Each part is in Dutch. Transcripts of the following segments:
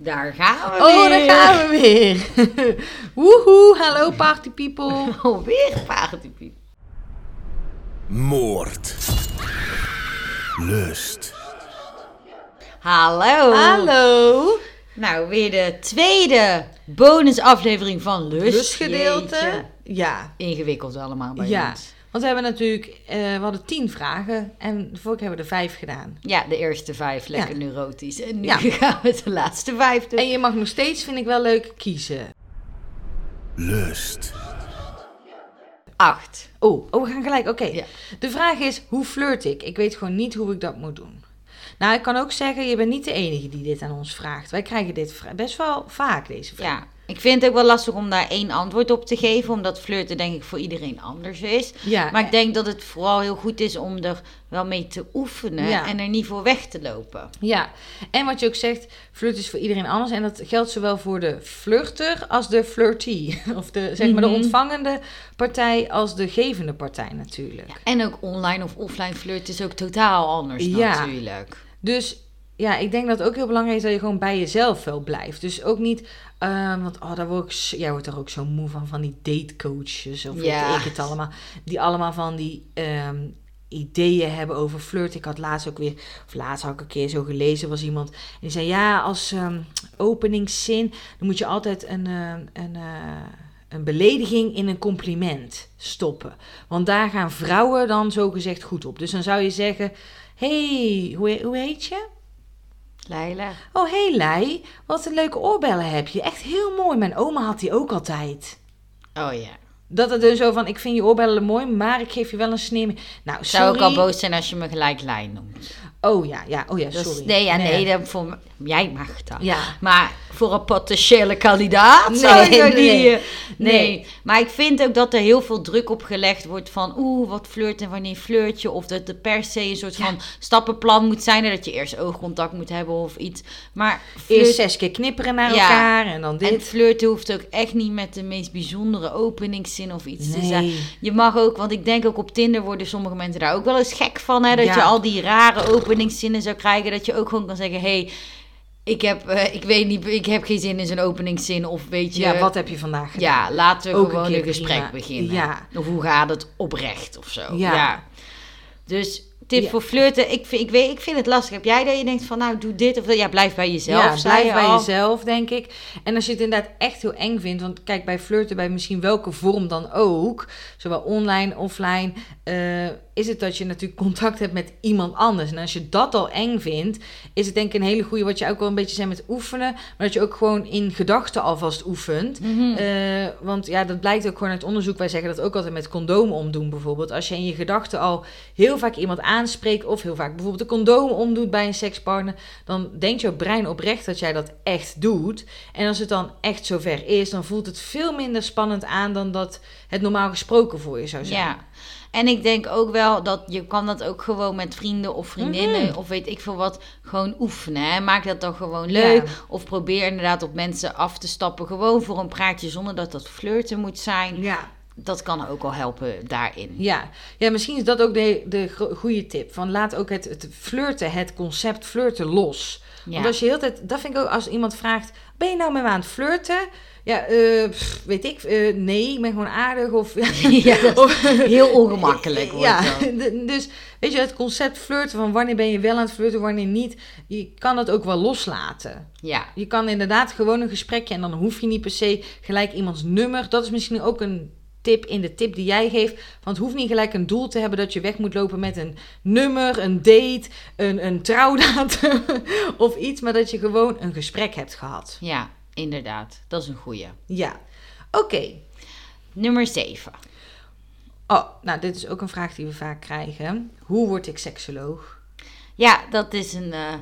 Daar gaan we Oh, weer. daar gaan we weer. Woehoe, hallo party people. Alweer paardenpiep. Moord. Lust. Hallo. Hallo. Nou, weer de tweede bonusaflevering van Lust. Lustgedeelte. Jeetje. Ja. Ingewikkeld allemaal bij Ja. ons. Want we hebben natuurlijk, eh, we hadden tien vragen en de vorige hebben we er vijf gedaan. Ja, de eerste vijf lekker Ja. neurotisch. En nu Ja. gaan we de laatste vijf doen. En je mag nog steeds, vind ik wel leuk, kiezen. Lust. Acht. Oh, oh we gaan gelijk. Oké. Ja. De vraag is, hoe flirt ik? Ik weet gewoon niet hoe ik dat moet doen. Nou, ik kan ook zeggen, je bent niet de enige die dit aan ons vraagt. Wij krijgen dit best wel vaak, deze vraag. Ja, ik vind het ook wel lastig om daar één antwoord op te geven. Omdat flirten denk ik voor iedereen anders is. Ja, Maar ik denk dat het vooral heel goed is om er wel mee te oefenen. Ja. En er niet voor weg te lopen. Ja, en wat je ook zegt, flirt is voor iedereen anders. En dat geldt zowel voor de flirter als de flirtee. Of de, zeg maar, de Mhm. ontvangende partij als de gevende partij natuurlijk. En ook online of offline flirten is ook totaal anders Ja. natuurlijk. Dus ja, ik denk dat het ook heel belangrijk is dat je gewoon bij jezelf wel blijft. Dus ook niet, ehm, want oh, daar word ik, jij wordt er ook zo moe van, van die datecoaches of Ja. weet ik het allemaal. Die allemaal van die ehm, ideeën hebben over flirt. Ik had laatst ook weer, of laatst had ik een keer zo gelezen, was iemand. En die zei, ja, als ehm, openingszin, dan moet je altijd een, een, eh, een belediging in een compliment stoppen. Want daar gaan vrouwen dan zogezegd goed op. Dus dan zou je zeggen, hey, hoe, hoe heet je? Leila. Oh, hey Lei, wat een leuke oorbellen heb je. Echt heel mooi. Mijn oma had die ook altijd. Oh ja. Dat het dus zo van, ik vind je oorbellen mooi, maar ik geef je wel een sneer. mee. Nou, Ik sorry. zou ook al boos zijn als je me gelijk Lijn noemt. Oh ja, ja, oh ja, Dus, sorry. nee, ja, nee, dat voor, jij mag dat. Ja. Maar voor een potentiële kandidaat Nee, zou ik dat nee, niet... eh, nee. nee. maar ik vind ook dat er heel veel druk op gelegd wordt van... Oeh, wat flirt en wanneer flirt je? Of dat er per se een soort Ja. van stappenplan moet zijn... en dat je eerst oogcontact moet hebben of iets. Maar Eerst zes keer knipperen naar Ja. elkaar en dan en dit. flirten hoeft ook echt niet met de meest bijzondere openingszin of iets te zijn. Je mag ook, want ik denk ook op Tinder worden sommige mensen daar ook wel eens gek van. Hè? Dat Ja. je al die rare openingszinnen zou krijgen. Dat je ook gewoon kan zeggen: hé, hey, ik, heb, eh, ik weet niet, ik heb geen zin in zo'n openingszin. Of weet je. Ja, wat heb je vandaag gedaan? Ja, laten we Ook gewoon een gesprek prima. beginnen. Ja. Of hoe gaat het oprecht of zo. Ja. Ja. Dus tip Ja. voor flirten. Ik vind, ik, weet, ik vind het lastig. Heb jij dat je denkt van nou doe dit of dat? Ja, blijf bij jezelf. Ja, blijf je bij al. jezelf, denk ik. En als je het inderdaad echt heel eng vindt, want kijk, bij flirten, bij misschien welke vorm dan ook, zowel online, offline, eh, is het dat je natuurlijk contact hebt met iemand anders. En als je dat al eng vindt, is het denk ik een hele goede, wat je ook wel een beetje zei met oefenen, maar dat je ook gewoon in gedachten alvast oefent. Mhm. Eh, want ja, dat blijkt ook gewoon uit onderzoek. Wij zeggen dat ook altijd met condoom omdoen bijvoorbeeld. Als je in je gedachten al heel vaak iemand aanspreekt... of heel vaak bijvoorbeeld een condoom omdoet bij een sekspartner... dan denkt jouw brein oprecht dat jij dat echt doet. En als het dan echt zover is... dan voelt het veel minder spannend aan... dan dat het normaal gesproken voor je zou zijn. Ja. En ik denk ook wel dat je kan dat ook gewoon met vrienden of vriendinnen Mhm. of weet ik veel wat gewoon oefenen. Hè? Maak dat dan gewoon leuk. Ja. Of probeer inderdaad op mensen af te stappen. Gewoon voor een praatje zonder dat dat flirten moet zijn. Ja. Dat kan ook al helpen daarin. Ja. ja, misschien is dat ook de, de goede tip. Van laat ook het, het flirten, het concept flirten los. Ja. Want als je heel tijd, dat vind ik ook als iemand vraagt: ben je nou met me aan het flirten? Ja, eh, pff, weet ik, eh, nee, ik ben gewoon aardig. Of, Ja, of- Heel ongemakkelijk wordt ja, dat. d- dus weet je, het concept flirten van wanneer ben je wel aan het flirten, wanneer niet, je kan dat ook wel loslaten. Ja. Je kan inderdaad gewoon een gesprekje en dan hoef je niet per se gelijk iemands nummer. Dat is misschien ook een tip in de tip die jij geeft. Want het hoeft niet gelijk een doel te hebben dat je weg moet lopen met een nummer, een date, een, een trouwdatum of iets. Maar dat je gewoon een gesprek hebt gehad. ja, inderdaad. Dat is een goeie. Ja, oké. Nummer 7. Oh, nou dit is ook een vraag die we vaak krijgen. Hoe word ik seksoloog? Ja, dat is een, eh,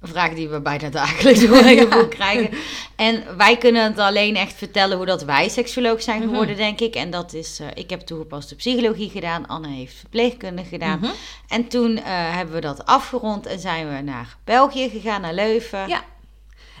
een vraag die we bijna dagelijks horen Ja. krijgen. En wij kunnen het alleen echt vertellen hoe dat wij seksoloog zijn Mhm. geworden, denk ik. En dat is, eh, ik heb toegepaste psychologie gedaan. Anne heeft verpleegkunde gedaan. Mhm. En toen eh, hebben we dat afgerond en zijn we naar België gegaan, naar Leuven. Ja.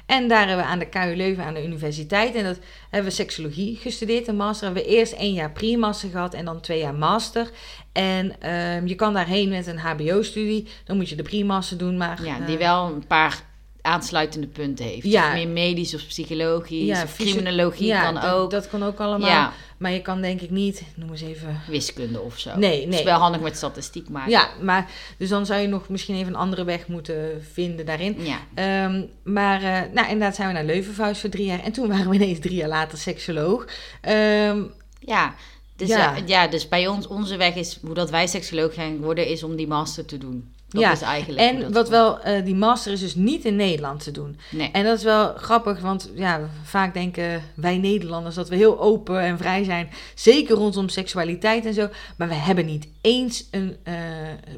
En daar hebben we aan de KU Leuven aan de universiteit. En dat hebben we seksologie gestudeerd. Een master hebben we eerst één jaar pre-master gehad en dan twee jaar master. En ehm, je kan daarheen met een HBO-studie. Dan moet je de pre-master doen. Maar Ja, eh, die wel een paar aansluitende punten heeft. Ja. Of meer medisch of psychologisch Ja, of criminologie ja, kan ook. Dat kan ook allemaal. Ja. Maar je kan denk ik niet, noem eens even. Wiskunde of zo. Nee, Het nee. is wel handig met statistiek maken. Ja, maar dus dan zou je nog misschien even een andere weg moeten vinden daarin. Ja. Ehm, maar eh, nou, inderdaad zijn we naar Leuven verhuisd voor drie jaar. En toen waren we ineens drie jaar later seksoloog. Ehm, Ja. Dus, Ja. ja. ja, dus bij ons, onze weg is, hoe dat wij seksoloog gaan worden, is om die master te doen. Dat Ja, is eigenlijk hoe en dat wat wel, eh, die master is dus niet in Nederland te doen. Nee. En dat is wel grappig, want ja, vaak denken wij Nederlanders dat we heel open en vrij zijn. Zeker rondom seksualiteit en zo. Maar we hebben niet eens een eh,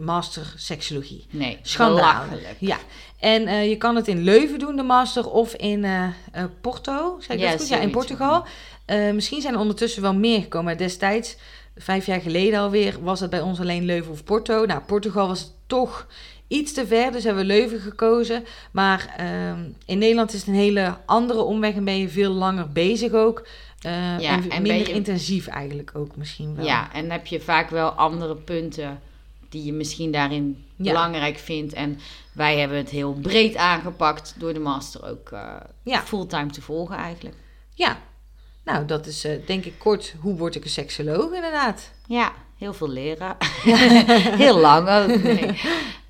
master seksologie. Nee. Schandalig. Ja, en eh, je kan het in Leuven doen, de master, of in Porto, zeg ik Ja, dat goed? Ja, in. Portugal. Misschien zijn er ondertussen wel meer gekomen. Destijds, vijf jaar geleden alweer, was het bij ons alleen Leuven of Porto. Nou, Portugal was toch iets te ver, dus hebben we Leuven gekozen. Maar ehm, in Nederland is het een hele andere omweg en ben je veel langer bezig ook. Eh, Ja, en, minder je- intensief eigenlijk ook misschien wel. Ja, en heb je vaak wel andere punten die je misschien daarin Ja. belangrijk vindt. En wij hebben het heel breed aangepakt door de master ook eh, Ja. fulltime te volgen eigenlijk. Ja. Nou, dat is eh, denk ik kort, hoe word ik een seksoloog inderdaad. Ja, heel veel leren. heel lang ook. nee.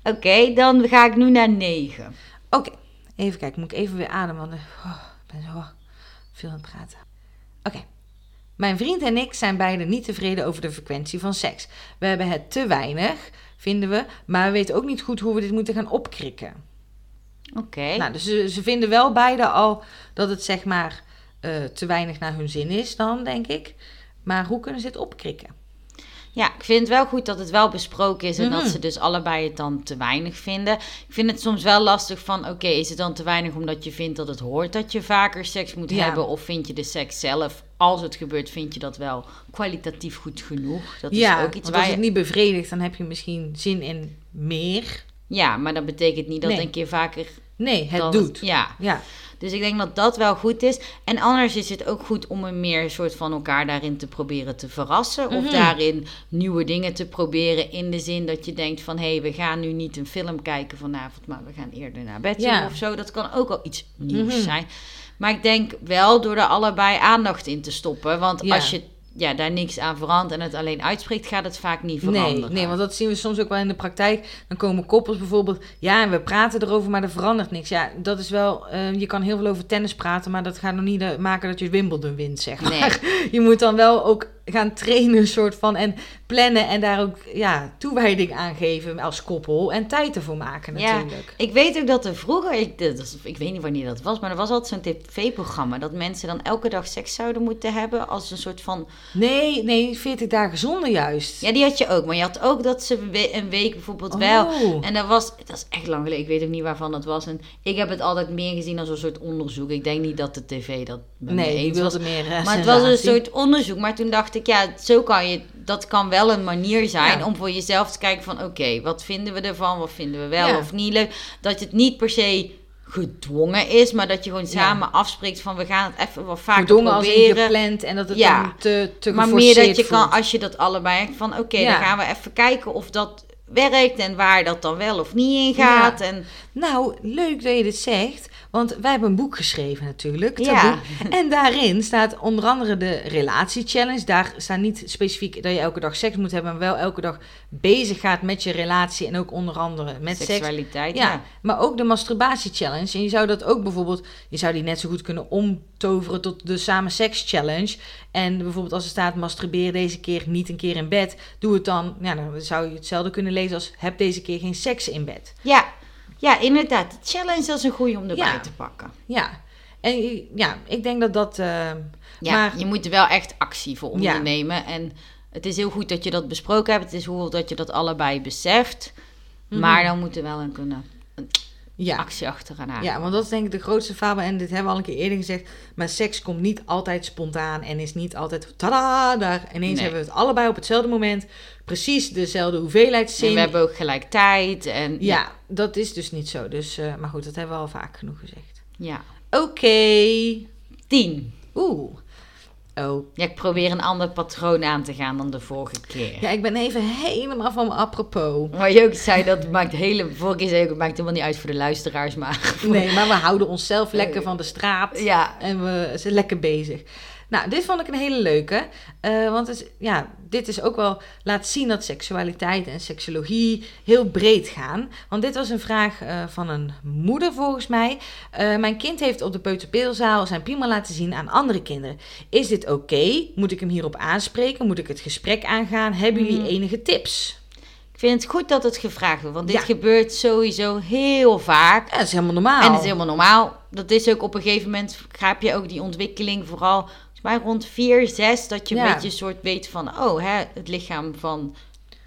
Oké, dan ga ik nu naar 9. Oké, even kijken. Moet ik even weer ademen, want eh, oh, ik ben zo veel aan het praten. Oké. Mijn vriend en ik zijn beiden niet tevreden over de frequentie van seks. We hebben het te weinig, vinden we, maar we weten ook niet goed hoe we dit moeten gaan opkrikken. Oké. Nou, dus ze, ze vinden wel beide al dat het zeg maar eh, te weinig naar hun zin is dan, denk ik. Maar hoe kunnen ze dit opkrikken? Ja, ik vind het wel goed dat het wel besproken is en Mhm. dat ze dus allebei het dan te weinig vinden. Ik vind het soms wel lastig van, oké, is het dan te weinig omdat je vindt dat het hoort dat je vaker seks moet Ja. hebben? Of vind je de seks zelf, als het gebeurt, vind je dat wel kwalitatief goed genoeg? Dat ja, is ook iets waar als je... het niet bevredigt, dan heb je misschien zin in meer. Ja, maar dat betekent niet dat Nee. een keer vaker... Nee, het doet. ja, Ja, dus ik denk dat dat wel goed is. En anders is het ook goed om een meer soort van elkaar daarin te proberen te verrassen. Of Mhm. daarin nieuwe dingen te proberen. In de zin dat je denkt van... hé, hey, we gaan nu niet een film kijken vanavond... maar we gaan eerder naar bed Ja. of zo. Dat kan ook al iets nieuws Mhm. zijn. Maar ik denk wel door er allebei aandacht in te stoppen. Want Ja. als je ja, daar niks aan verandert en het alleen uitspreekt... gaat het vaak niet nee, veranderen. nee, want dat zien we soms ook wel in de praktijk. Dan komen koppels bijvoorbeeld, ja, en we praten erover, maar er verandert niks. Ja, dat is wel, eh, je kan heel veel over tennis praten, maar dat gaat nog niet eh, maken dat je Wimbledon wint, zeg maar. Je moet dan wel ook gaan trainen, soort van, en plannen en daar ook, ja, toewijding aan geven als koppel en tijd ervoor maken Ja. natuurlijk. Ik weet ook dat er vroeger, ik, dat ik weet niet wanneer dat was, maar er was altijd zo'n tv-programma dat mensen dan elke dag seks zouden moeten hebben als een soort van. Nee, nee, 40 dagen zonder juist. Ja, die had je ook, maar je had ook dat ze een we- een week bijvoorbeeld wel. Oh. En dat was, dat is echt lang geleden, ik weet ook niet waarvan dat was. En ik heb het altijd meer gezien als een soort onderzoek. Ik denk niet dat de tv dat Nee, eens was. wilde meer eh, Maar het was een soort onderzoek. Maar toen dacht ik, ja, zo kan je, dat kan wel een manier zijn Ja. om voor jezelf te kijken van, oké, wat vinden we ervan? Wat vinden we wel Ja. of niet leuk? Dat het niet per se gedwongen is, maar dat je gewoon Ja. samen afspreekt van, we gaan het even wat vaker Gedwongen als in proberen. gepland en dat het Ja. dan te, te maar meer dat je kan, als je dat allebei hebt van, oké, Ja. dan gaan we even kijken of dat werkt en waar dat dan wel of niet in gaat. En Nou, leuk dat je dit zegt. Want wij hebben een boek geschreven natuurlijk. Ja. En daarin staat onder andere de relatiechallenge. Daar staat niet specifiek dat je elke dag seks moet hebben. Maar wel elke dag bezig gaat met je relatie. En ook onder andere met seks. seksualiteit, Ja, ja. maar ook de masturbatie-challenge. En je zou dat ook bijvoorbeeld... Je zou die net zo goed kunnen omtoveren tot de samen seks-challenge. En bijvoorbeeld als er staat... masturbeer deze keer niet een keer in bed. Doe het dan... Ja, dan zou je hetzelfde kunnen als... heb deze keer geen seks in bed. Ja, ja, inderdaad. De challenge is een goede om erbij Ja. te pakken. Ja, en ja, ik denk dat dat. eh, Ja, maar je moet er wel echt actie voor Ja. ondernemen. En het is heel goed dat je dat besproken hebt. Het is goed dat je dat allebei beseft. Mhm. Maar dan moet er wel een, kunnen, een ja. actie achteraan ja, want dat is denk ik de grootste fabel. En dit hebben we al een keer eerder gezegd. Maar seks komt niet altijd spontaan. En is niet altijd. Tada! Daar ineens Nee. hebben we het allebei op hetzelfde moment. Precies dezelfde hoeveelheid En zin. we hebben ook gelijk tijd. En, Ja, dat is dus niet zo. Dus, eh, maar goed, dat hebben we al vaak genoeg gezegd. ja. Oké. Tien. Oeh. Oh. Ja, ik probeer een ander patroon aan te gaan dan de vorige keer. Ja, ik ben even helemaal van me apropos. Maar je ook zei, dat maakt hele... Vorige keer zei ik, het maakt helemaal niet uit voor de luisteraars, maar... Nee, maar we houden onszelf lekker van de straat. Ja, En we zijn lekker bezig. Nou, dit vond ik een hele leuke. eh, want het, is- ja, dit is ook wel laat zien dat seksualiteit en seksologie heel breed gaan. Want dit was een vraag eh, van een moeder volgens mij. Eh, mijn kind heeft op de peuterpeelzaal zijn piemel laten zien aan andere kinderen. Is dit oké? Moet ik hem hierop aanspreken? Moet ik het gesprek aangaan? Hebben jullie Mhm. enige tips? ik vind het goed dat het gevraagd wordt, want dit Ja. gebeurt sowieso heel vaak. Ja, dat is helemaal normaal. En dat is helemaal normaal. Dat is ook op een gegeven moment, heb je ook die ontwikkeling vooral, mij rond 4, 6, dat je Ja. een beetje een soort weet van, oh, hè, het lichaam van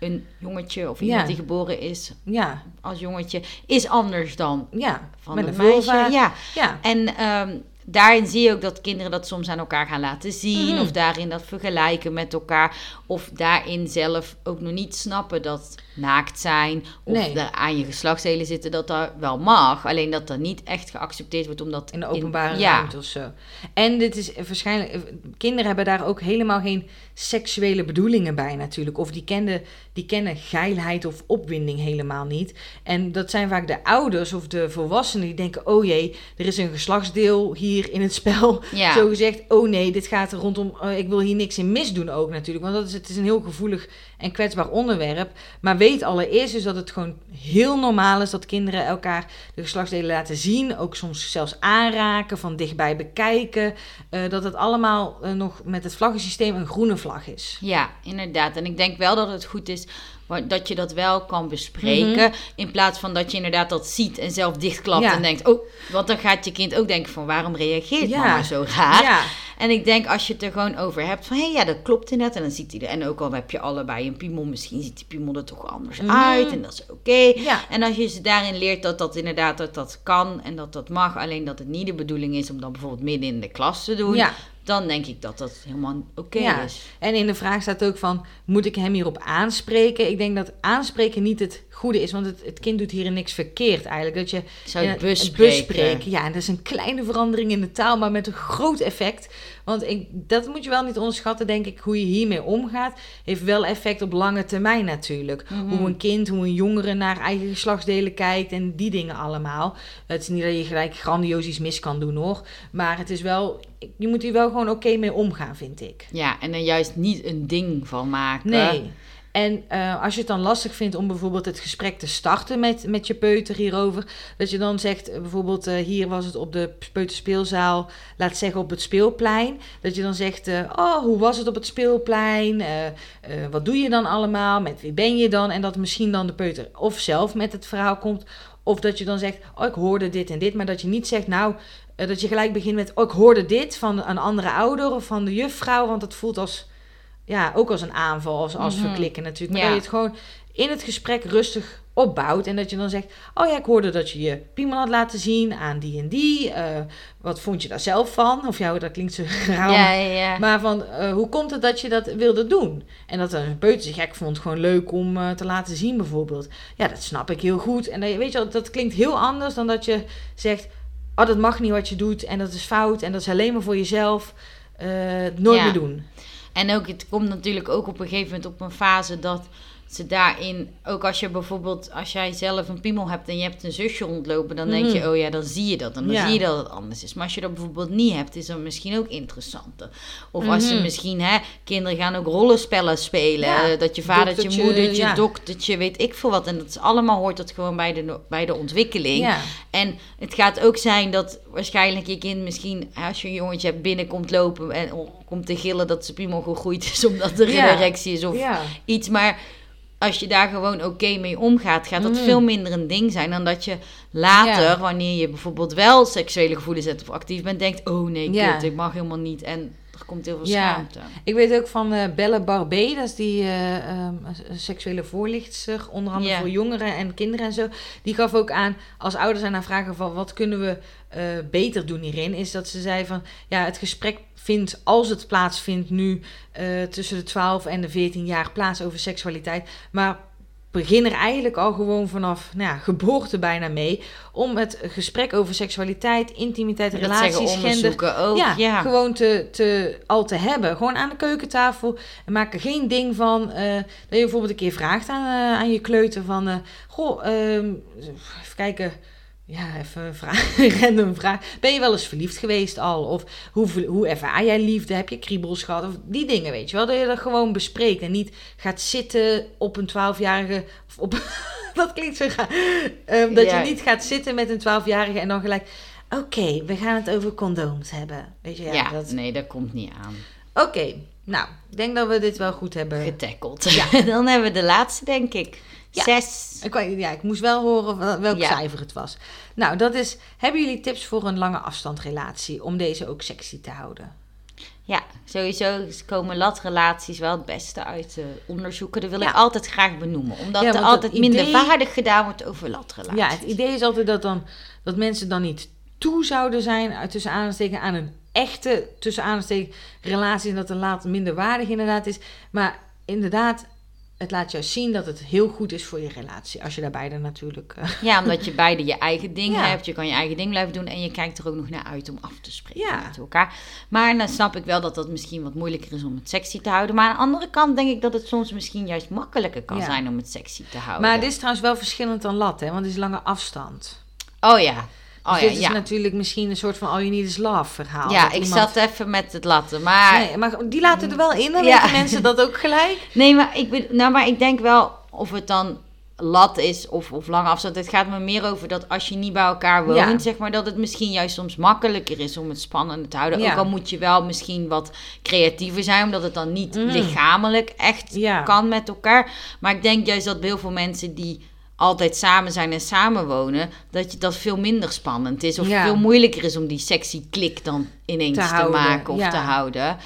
een jongetje of iemand Ja. die geboren is Ja, als jongetje, is anders dan ja. van Met een meisje. Ja. Ja. En ehm, daarin zie je ook dat kinderen dat soms aan elkaar gaan laten zien. Mhm. Of daarin dat vergelijken met elkaar. Of daarin zelf ook nog niet snappen dat naakt zijn. Of Nee. daar aan je geslachtsdelen zitten, dat dat wel mag. Alleen dat dat niet echt geaccepteerd wordt. Omdat In de openbare ruimte of zo. En dit is waarschijnlijk. Kinderen hebben daar ook helemaal geen seksuele bedoelingen bij, natuurlijk. Of die, kenden, die kennen geilheid of opwinding helemaal niet. En dat zijn vaak de ouders of de volwassenen die denken: oh jee, er is een geslachtsdeel hier in het spel. Ja. Zo gezegd: oh nee, dit gaat rondom. eh, ik wil hier niks in misdoen ook natuurlijk. Want dat is, het is een heel gevoelig en kwetsbaar onderwerp. Maar weet allereerst dus dat het gewoon heel normaal is dat kinderen elkaar de geslachtsdelen laten zien. Ook soms zelfs aanraken, van dichtbij bekijken. eh, dat het allemaal eh, nog met het vlaggensysteem een groene vlag is. Ja, inderdaad. En ik denk wel dat het goed is dat je dat wel kan bespreken. In plaats van dat je inderdaad dat ziet en zelf dichtklapt Mhm. Ja. en denkt... Oh, want dan gaat je kind ook denken van waarom reageert Ja. mama zo raar? Ja, En ik denk als je het er gewoon over hebt van... hé, hey, ja, dat klopt inderdaad. En dan ziet hij er... En ook al heb je allebei een piemel... misschien ziet die piemel er toch anders Mhm. uit. En dat is oké. ja. En als je ze daarin leert dat dat inderdaad dat dat kan en dat dat mag... alleen dat het niet de bedoeling is om dat bijvoorbeeld midden in de klas te doen... ja. Dan denk ik dat dat helemaal oké Ja. is. En in de vraag staat ook van, moet ik hem hierop aanspreken? Ik denk dat aanspreken niet het goede is, want het, het kind doet hierin niks verkeerd eigenlijk. Dat je zou het Ja, bespreken. Ja, en dat is een kleine verandering in de taal, maar met een groot effect. Want ik, dat moet je wel niet onderschatten, denk ik. Hoe je hiermee omgaat, heeft wel effect op lange termijn natuurlijk. Mhm. Hoe een kind, hoe een jongere naar eigen geslachtsdelen kijkt en die dingen allemaal. Het is niet dat je gelijk grandioos iets mis kan doen hoor. Maar het is wel, je moet hier wel gewoon oké mee omgaan, vind ik. Ja, en er juist niet een ding van maken. Nee. En eh, als je het dan lastig vindt om bijvoorbeeld het gesprek te starten met, met je peuter hierover, dat je dan zegt, eh, bijvoorbeeld eh, hier was het op de peuterspeelzaal, laat zeggen op het speelplein, dat je dan zegt, oh, hoe was het op het speelplein? Wat doe je dan allemaal? Met wie ben je dan? En dat misschien dan de peuter of zelf met het verhaal komt, of dat je dan zegt, oh, ik hoorde dit en dit, maar dat je niet zegt, nou, dat je gelijk begint met, oh, ik hoorde dit van een andere ouder of van de juffrouw, want dat voelt als ja, ook als een aanval, als, als Mhm. verklikken natuurlijk. Maar Ja. dat je het gewoon in het gesprek rustig opbouwt. En dat je dan zegt, oh ja, ik hoorde dat je je piemel had laten zien aan die en die. Eh, wat vond je daar zelf van? Of ja, dat klinkt zo raar. Ja, ja, ja. Maar van, eh, hoe komt het dat je dat wilde doen? En dat een peuter zich gek vond, gewoon leuk om eh, te laten zien bijvoorbeeld. Ja, dat snap ik heel goed. En dat, weet je wel, dat klinkt heel anders dan dat je zegt... Oh, dat mag niet wat je doet en dat is fout en dat is alleen maar voor jezelf. Nooit Ja. meer doen. En ook, het komt natuurlijk ook op een gegeven moment op een fase dat ze daarin, ook als je bijvoorbeeld, als jij zelf een piemel hebt en je hebt een zusje rondlopen, dan denk je, Mhm. oh ja, dan zie je dat. En dan Ja. zie je dat het anders is. Maar als je dat bijvoorbeeld niet hebt, is dat misschien ook interessanter. Of als ze Mhm. misschien, hè, kinderen gaan ook rollenspellen spelen. Ja. eh, Dat je vadertje, Doktertje, moedertje, ja. doktertje, weet ik veel wat. En dat is allemaal hoort dat gewoon bij de, bij de ontwikkeling. En het gaat ook zijn dat waarschijnlijk je kind misschien, als je een jongetje hebt, binnenkomt lopen en o- komt te gillen dat zijn piemel gegroeid is omdat er een erectie is of iets. Maar als je daar gewoon oké mee omgaat, gaat dat Mhm. veel minder een ding zijn dan dat je later, Ja. wanneer je bijvoorbeeld wel seksuele gevoelens hebt of actief bent, denkt, oh nee, Ja. kut, ik mag helemaal niet. En er komt heel veel Ja. schaamte. Ik weet ook van eh Belle Barbé, dat is die eh, ehm, seksuele voorlichtster, onder andere voor jongeren en kinderen en zo. Die gaf ook aan, als ouders aan haar vragen van wat kunnen we eh, beter doen hierin, is dat ze zei van ja, het gesprek vindt, als het plaatsvindt nu eh, tussen de 12 en de 14 jaar plaats over seksualiteit. Maar begin er eigenlijk al gewoon vanaf nou ja, geboorte bijna mee. Om het gesprek over seksualiteit, intimiteit, relaties, gender. ook. Ja, Ja, gewoon te, te, al te hebben. Gewoon aan de keukentafel. En maak er geen ding van. eh, dat je bijvoorbeeld een keer vraagt aan, eh, aan je kleuter van... goh, ehm, even kijken... Ja, even een vraag, random vraag. Ben je wel eens verliefd geweest al? Of hoe, hoe ervaar jij liefde? Heb je kriebels gehad? Of die dingen, weet je wel. Dat je dat gewoon bespreekt. En niet gaat zitten op een twaalfjarige... Of op, dat klinkt zo gaar. Ehm, dat Ja. je niet gaat zitten met een twaalfjarige en dan gelijk... Oké, we gaan het over condooms hebben. Weet je, ja, ja, dat, nee, dat komt niet aan. Oké, nou, ik denk dat we dit wel goed hebben. Getackeld. Ja. Dan hebben we de laatste, denk ik. Ja. Zes. Ik, ja, ik moest wel horen wel- welk Ja. cijfer het was. Nou, dat is. Hebben jullie tips voor een lange afstandrelatie om deze ook sexy te houden? Ja, sowieso komen latrelaties wel het beste uit de onderzoeken. Dat wil Ja. ik altijd graag benoemen. Omdat Ja, er altijd minder waardig gedaan wordt over latrelaties. Ja, het idee is altijd dat, dan, dat mensen dan niet toe zouden zijn, uit tussen aanstekens, aan een echte, tussen aanstekens, relatie. En dat de laat minder waardig inderdaad is. Maar inderdaad, het laat jou zien dat het heel goed is voor je relatie. Als je daar beide natuurlijk. eh, Ja, omdat je beide je eigen ding Ja. hebt. Je kan je eigen ding blijven doen. En je kijkt er ook nog naar uit om af te spreken Ja. met elkaar. Maar dan snap ik wel dat dat misschien wat moeilijker is om het sexy te houden. Maar aan de andere kant denk ik dat het soms misschien juist makkelijker kan Ja. zijn om het sexy te houden. maar dit is trouwens wel verschillend dan lat, hè? Want het is lange afstand. Oh ja. Oh Dus ja, dit is ja. natuurlijk misschien een soort van all you need is love verhaal. ja, ik iemand- zat even met het latten. Maar Nee, maar die laten er wel in, dan Ja. weten mensen dat ook gelijk. Nee, maar ik, ben, nou, maar ik denk wel of het dan lat is of, of lange afstand. Het gaat me meer over dat als je niet bij elkaar woont, Ja. zeg maar, dat het misschien juist soms makkelijker is om het spannend te houden. Ja. Ook al moet je wel misschien wat creatiever zijn, omdat het dan niet Mm. lichamelijk echt Ja. kan met elkaar. Maar ik denk juist dat heel veel mensen die altijd samen zijn en samenwonen, dat je dat veel minder spannend is. Of Ja. veel moeilijker is om die sexy klik dan ineens Te te, maken of ja. te houden.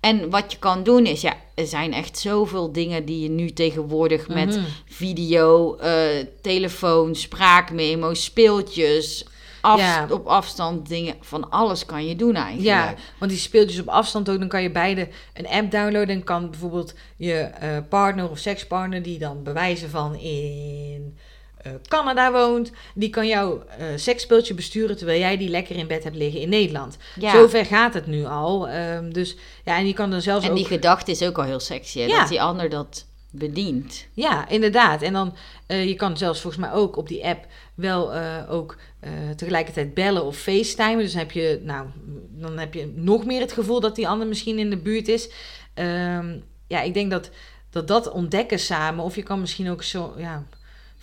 En wat je kan doen is, ja, er zijn echt zoveel dingen die je nu tegenwoordig met Mhm. video, eh, telefoon, spraakmemo's, speeltjes, af, Ja. op afstand dingen, van alles kan je doen eigenlijk. Ja, want die speeltjes op afstand ook, dan kan je beide een app downloaden. En kan bijvoorbeeld je eh, partner of sekspartner, die dan bewijzen van in eh, Canada woont, die kan jouw eh seksspeeltje besturen terwijl jij die lekker in bed hebt liggen in Nederland. Ja. Zover gaat het nu al. Ehm, dus ja, en je kan dan zelfs En ook... die gedachte is ook al heel sexy, hè, Ja. dat die ander dat bedient. Ja, inderdaad. En dan, eh, je kan zelfs volgens mij ook op die app wel eh, ook eh, tegelijkertijd bellen of facetimen. Dus heb je, nou, dan heb je nog meer het gevoel dat die ander misschien in de buurt is. Ehm, ja, ik denk dat, dat dat ontdekken samen, of je kan misschien ook zo, ja,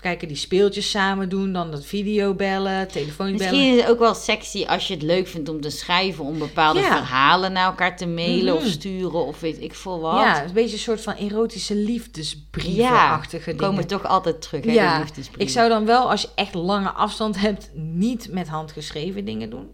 kijken, die speeltjes samen doen, dan dat video bellen, telefoon bellen. Misschien is het ook wel sexy als je het leuk vindt om te schrijven, om bepaalde Ja. verhalen naar elkaar te mailen of Mhm. sturen of weet ik veel wat. Ja, een beetje een soort van erotische liefdesbrievenachtige we dingen. komen toch altijd terug, hè, Ja, de liefdesbrief. Ik zou dan wel, als je echt lange afstand hebt, niet met handgeschreven dingen doen.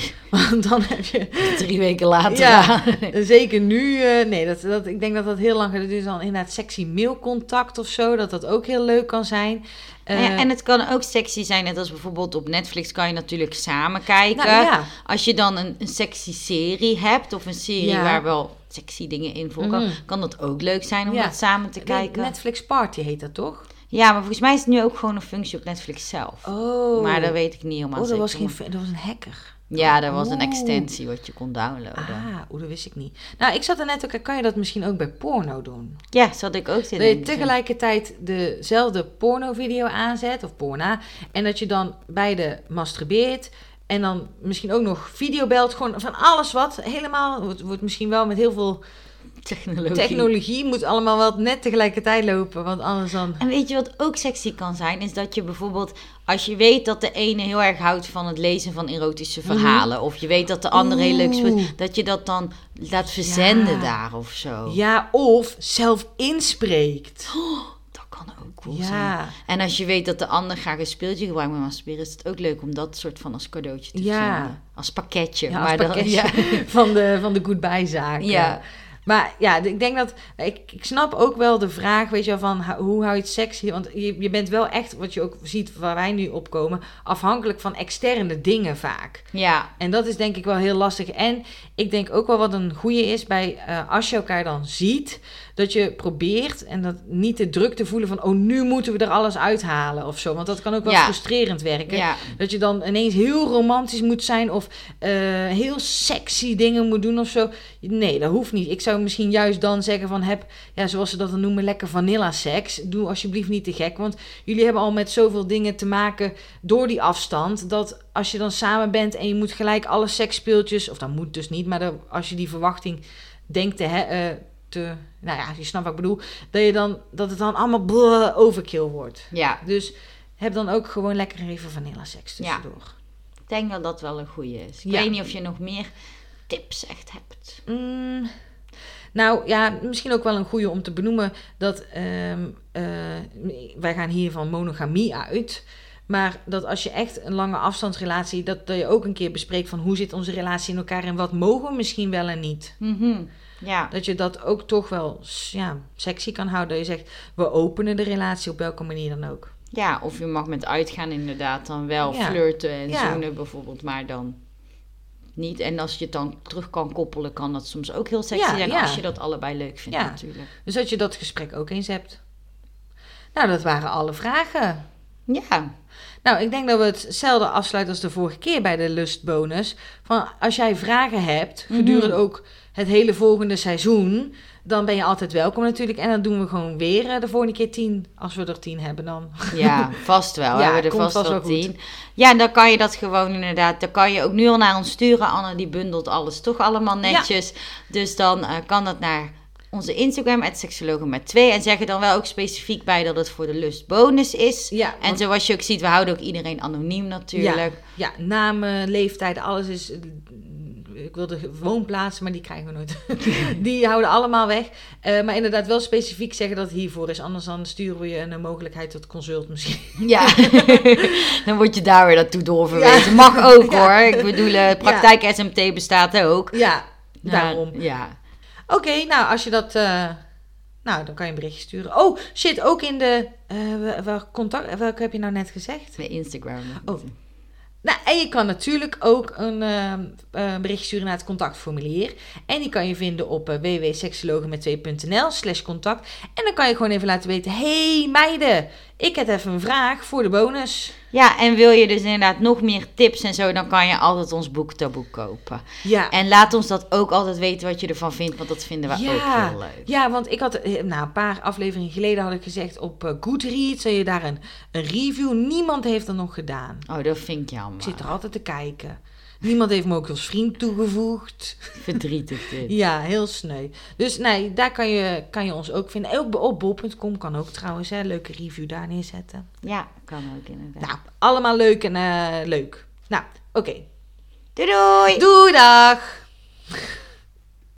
Want dan heb je... Drie weken later. Ja, zeker nu... eh, nee, dat, dat, ik denk dat dat heel lang... Dat is dan inderdaad sexy mailcontact of zo. Dat dat ook heel leuk kan zijn. Nou ja, Eh, en het kan ook sexy zijn, net als bijvoorbeeld op Netflix kan je natuurlijk samen kijken. nou, ja. Als je dan een, een sexy serie hebt of een serie Ja. waar wel sexy dingen in voorkomen, Mhm. kan dat ook leuk zijn om dat samen te kijken. Netflix Party heet dat toch? Ja, maar volgens mij is het nu ook gewoon een functie op Netflix zelf. Oh. Maar dat weet ik niet helemaal Oh, dat was, geen, dat was een hacker. Ja, dat was een extensie wat je kon downloaden. Ah, oeh, dat wist ik niet. Nou, ik zat er net ook... Kan je dat misschien ook bij porno doen? Ja, zat ik ook te Dat je tegelijkertijd dezelfde pornovideo aanzet, of porna, en dat je dan beide masturbeert. En dan misschien ook nog video belt, gewoon van alles wat. Helemaal, wordt, wordt misschien wel met heel veel Technologie. technologie, moet allemaal wel net tegelijkertijd lopen. Want anders dan... En weet je wat ook sexy kan zijn? Is dat je bijvoorbeeld, als je weet dat de ene heel erg houdt van het lezen van erotische verhalen. Of je weet dat de andere heel leuk Mhm. Speelt. Dat je dat dan laat verzenden Ja. daar of zo. Ja, of zelf inspreekt. Dat kan ook cool zijn. Ja, En als je weet dat de ander graag een speeltje gebruikt met masturberen, is het ook leuk om dat soort van als cadeautje te Ja. Als pakketje. ja als maar dan- pakketje ja. van de, van de goodbye zaak. Ja. Maar ja, ik denk dat. Ik, ik snap ook wel de vraag, weet je wel, van ho- hoe hou je het sexy? Want je, je bent wel echt, wat je ook ziet waar wij nu opkomen, afhankelijk van externe dingen vaak. Ja, En dat is denk ik wel heel lastig. En ik denk ook wel wat een goede is bij eh, als je elkaar dan ziet, dat je probeert en dat niet de druk te voelen van oh nu moeten we er alles uithalen of zo. Want dat kan ook wel Ja. frustrerend werken. ja, Dat je dan ineens heel romantisch moet zijn of eh, heel sexy dingen moet doen of zo. Nee, dat hoeft niet. Ik zou misschien juist dan zeggen van heb, ja, zoals ze dat dan noemen, lekker vanilla seks. Doe alsjeblieft niet te gek, want jullie hebben al met zoveel dingen te maken door die afstand. Dat als je dan samen bent en je moet gelijk alle seksspeeltjes, of dat moet dus niet, maar als je die verwachting denkt te, he- eh, te, nou ja, je snapt wat ik bedoel, dat, je dan, dat het dan allemaal overkill wordt. ja. Dus heb dan ook gewoon lekker even vanilla seks Ja. tussendoor. Ik denk dat dat wel een goede is. Ik Ja. weet niet of je nog meer tips echt hebt. Mm, nou ja, misschien ook wel een goede om te benoemen dat ehm, eh, wij gaan hier van monogamie uit. Maar dat als je echt een lange afstandsrelatie, dat, dat je ook een keer bespreekt van hoe zit onze relatie in elkaar en wat mogen we misschien wel en niet. Mhm. Ja, Dat je dat ook toch wel ja, sexy kan houden. Dat je zegt, we openen de relatie op welke manier dan ook. ja, of je mag met uitgaan inderdaad dan wel Ja. flirten en Ja. zoenen bijvoorbeeld, maar dan niet. En als je het dan terug kan koppelen, kan dat soms ook heel sexy zijn ja. als je dat allebei leuk vindt Ja. natuurlijk. Dus dat je dat gesprek ook eens hebt. Nou, dat waren alle vragen. Ja, Nou, ik denk dat we hetzelfde afsluiten als de vorige keer bij de lustbonus. Van als jij vragen hebt gedurende Mhm. ook het hele volgende seizoen, dan ben je altijd welkom natuurlijk. En dan doen we gewoon weer eh, de volgende keer tien, als we er tien hebben dan. ja, vast wel. Ja, we hebben er vast vast wel wel goed. tien. Ja, en dan kan je dat gewoon inderdaad, dan kan je ook nu al naar ons sturen. Anne die bundelt alles toch allemaal netjes. Dus dan eh, kan dat naar onze Instagram, seksologen met twee. En zeg er dan wel ook specifiek bij dat het voor de lustbonus is. Ja, En zoals je ook ziet, we houden ook iedereen anoniem natuurlijk. ja, namen, leeftijden, alles is. Ik wilde woonplaatsen, maar die krijgen we nooit. die houden allemaal weg. Eh, maar inderdaad wel specifiek zeggen dat het hiervoor is. Anders dan sturen we je een eh, mogelijkheid tot consult misschien. Ja, dan word je daar weer naartoe doorverwezen. Mag ook Ja. hoor. Ik bedoel, eh, praktijk SMT bestaat ook. Ja, daarom. Nou, ja. Oké, nou als je dat. nou, dan kan je een berichtje sturen. Oh, shit, ook in de. eh, wel- wel contact, welke heb je nou net gezegd? De Instagram. Oh. Nou, en je kan natuurlijk ook een eh, eh, berichtje sturen naar het contactformulier. En die kan je vinden op uh, www.seksologenmet2.nl slash contact. En dan kan je gewoon even laten weten... hey, meiden, ik heb even een vraag voor de bonus. Ja, en wil je dus inderdaad nog meer tips en zo, dan kan je altijd ons boek Taboe kopen. Ja, En laat ons dat ook altijd weten wat je ervan vindt, want dat vinden we Ja. ook heel leuk. ja, want ik had... eh, Nou, een paar afleveringen geleden had ik gezegd... op eh, Goodreads zul je daar een, een review... Niemand heeft er nog gedaan. Oh, dat vind ik jammer. Ik zit er altijd te kijken. Niemand heeft me ook als vriend toegevoegd. Verdrietig dit. Ja, heel sneu. Dus nee, daar kan je, kan je ons ook vinden. En Ook op bol.com kan ook trouwens. Hè, leuke review daar neerzetten. Ja, kan ook inderdaad. Nou, allemaal leuk en eh, leuk. Nou, oké. Doei doei! Doei, dag!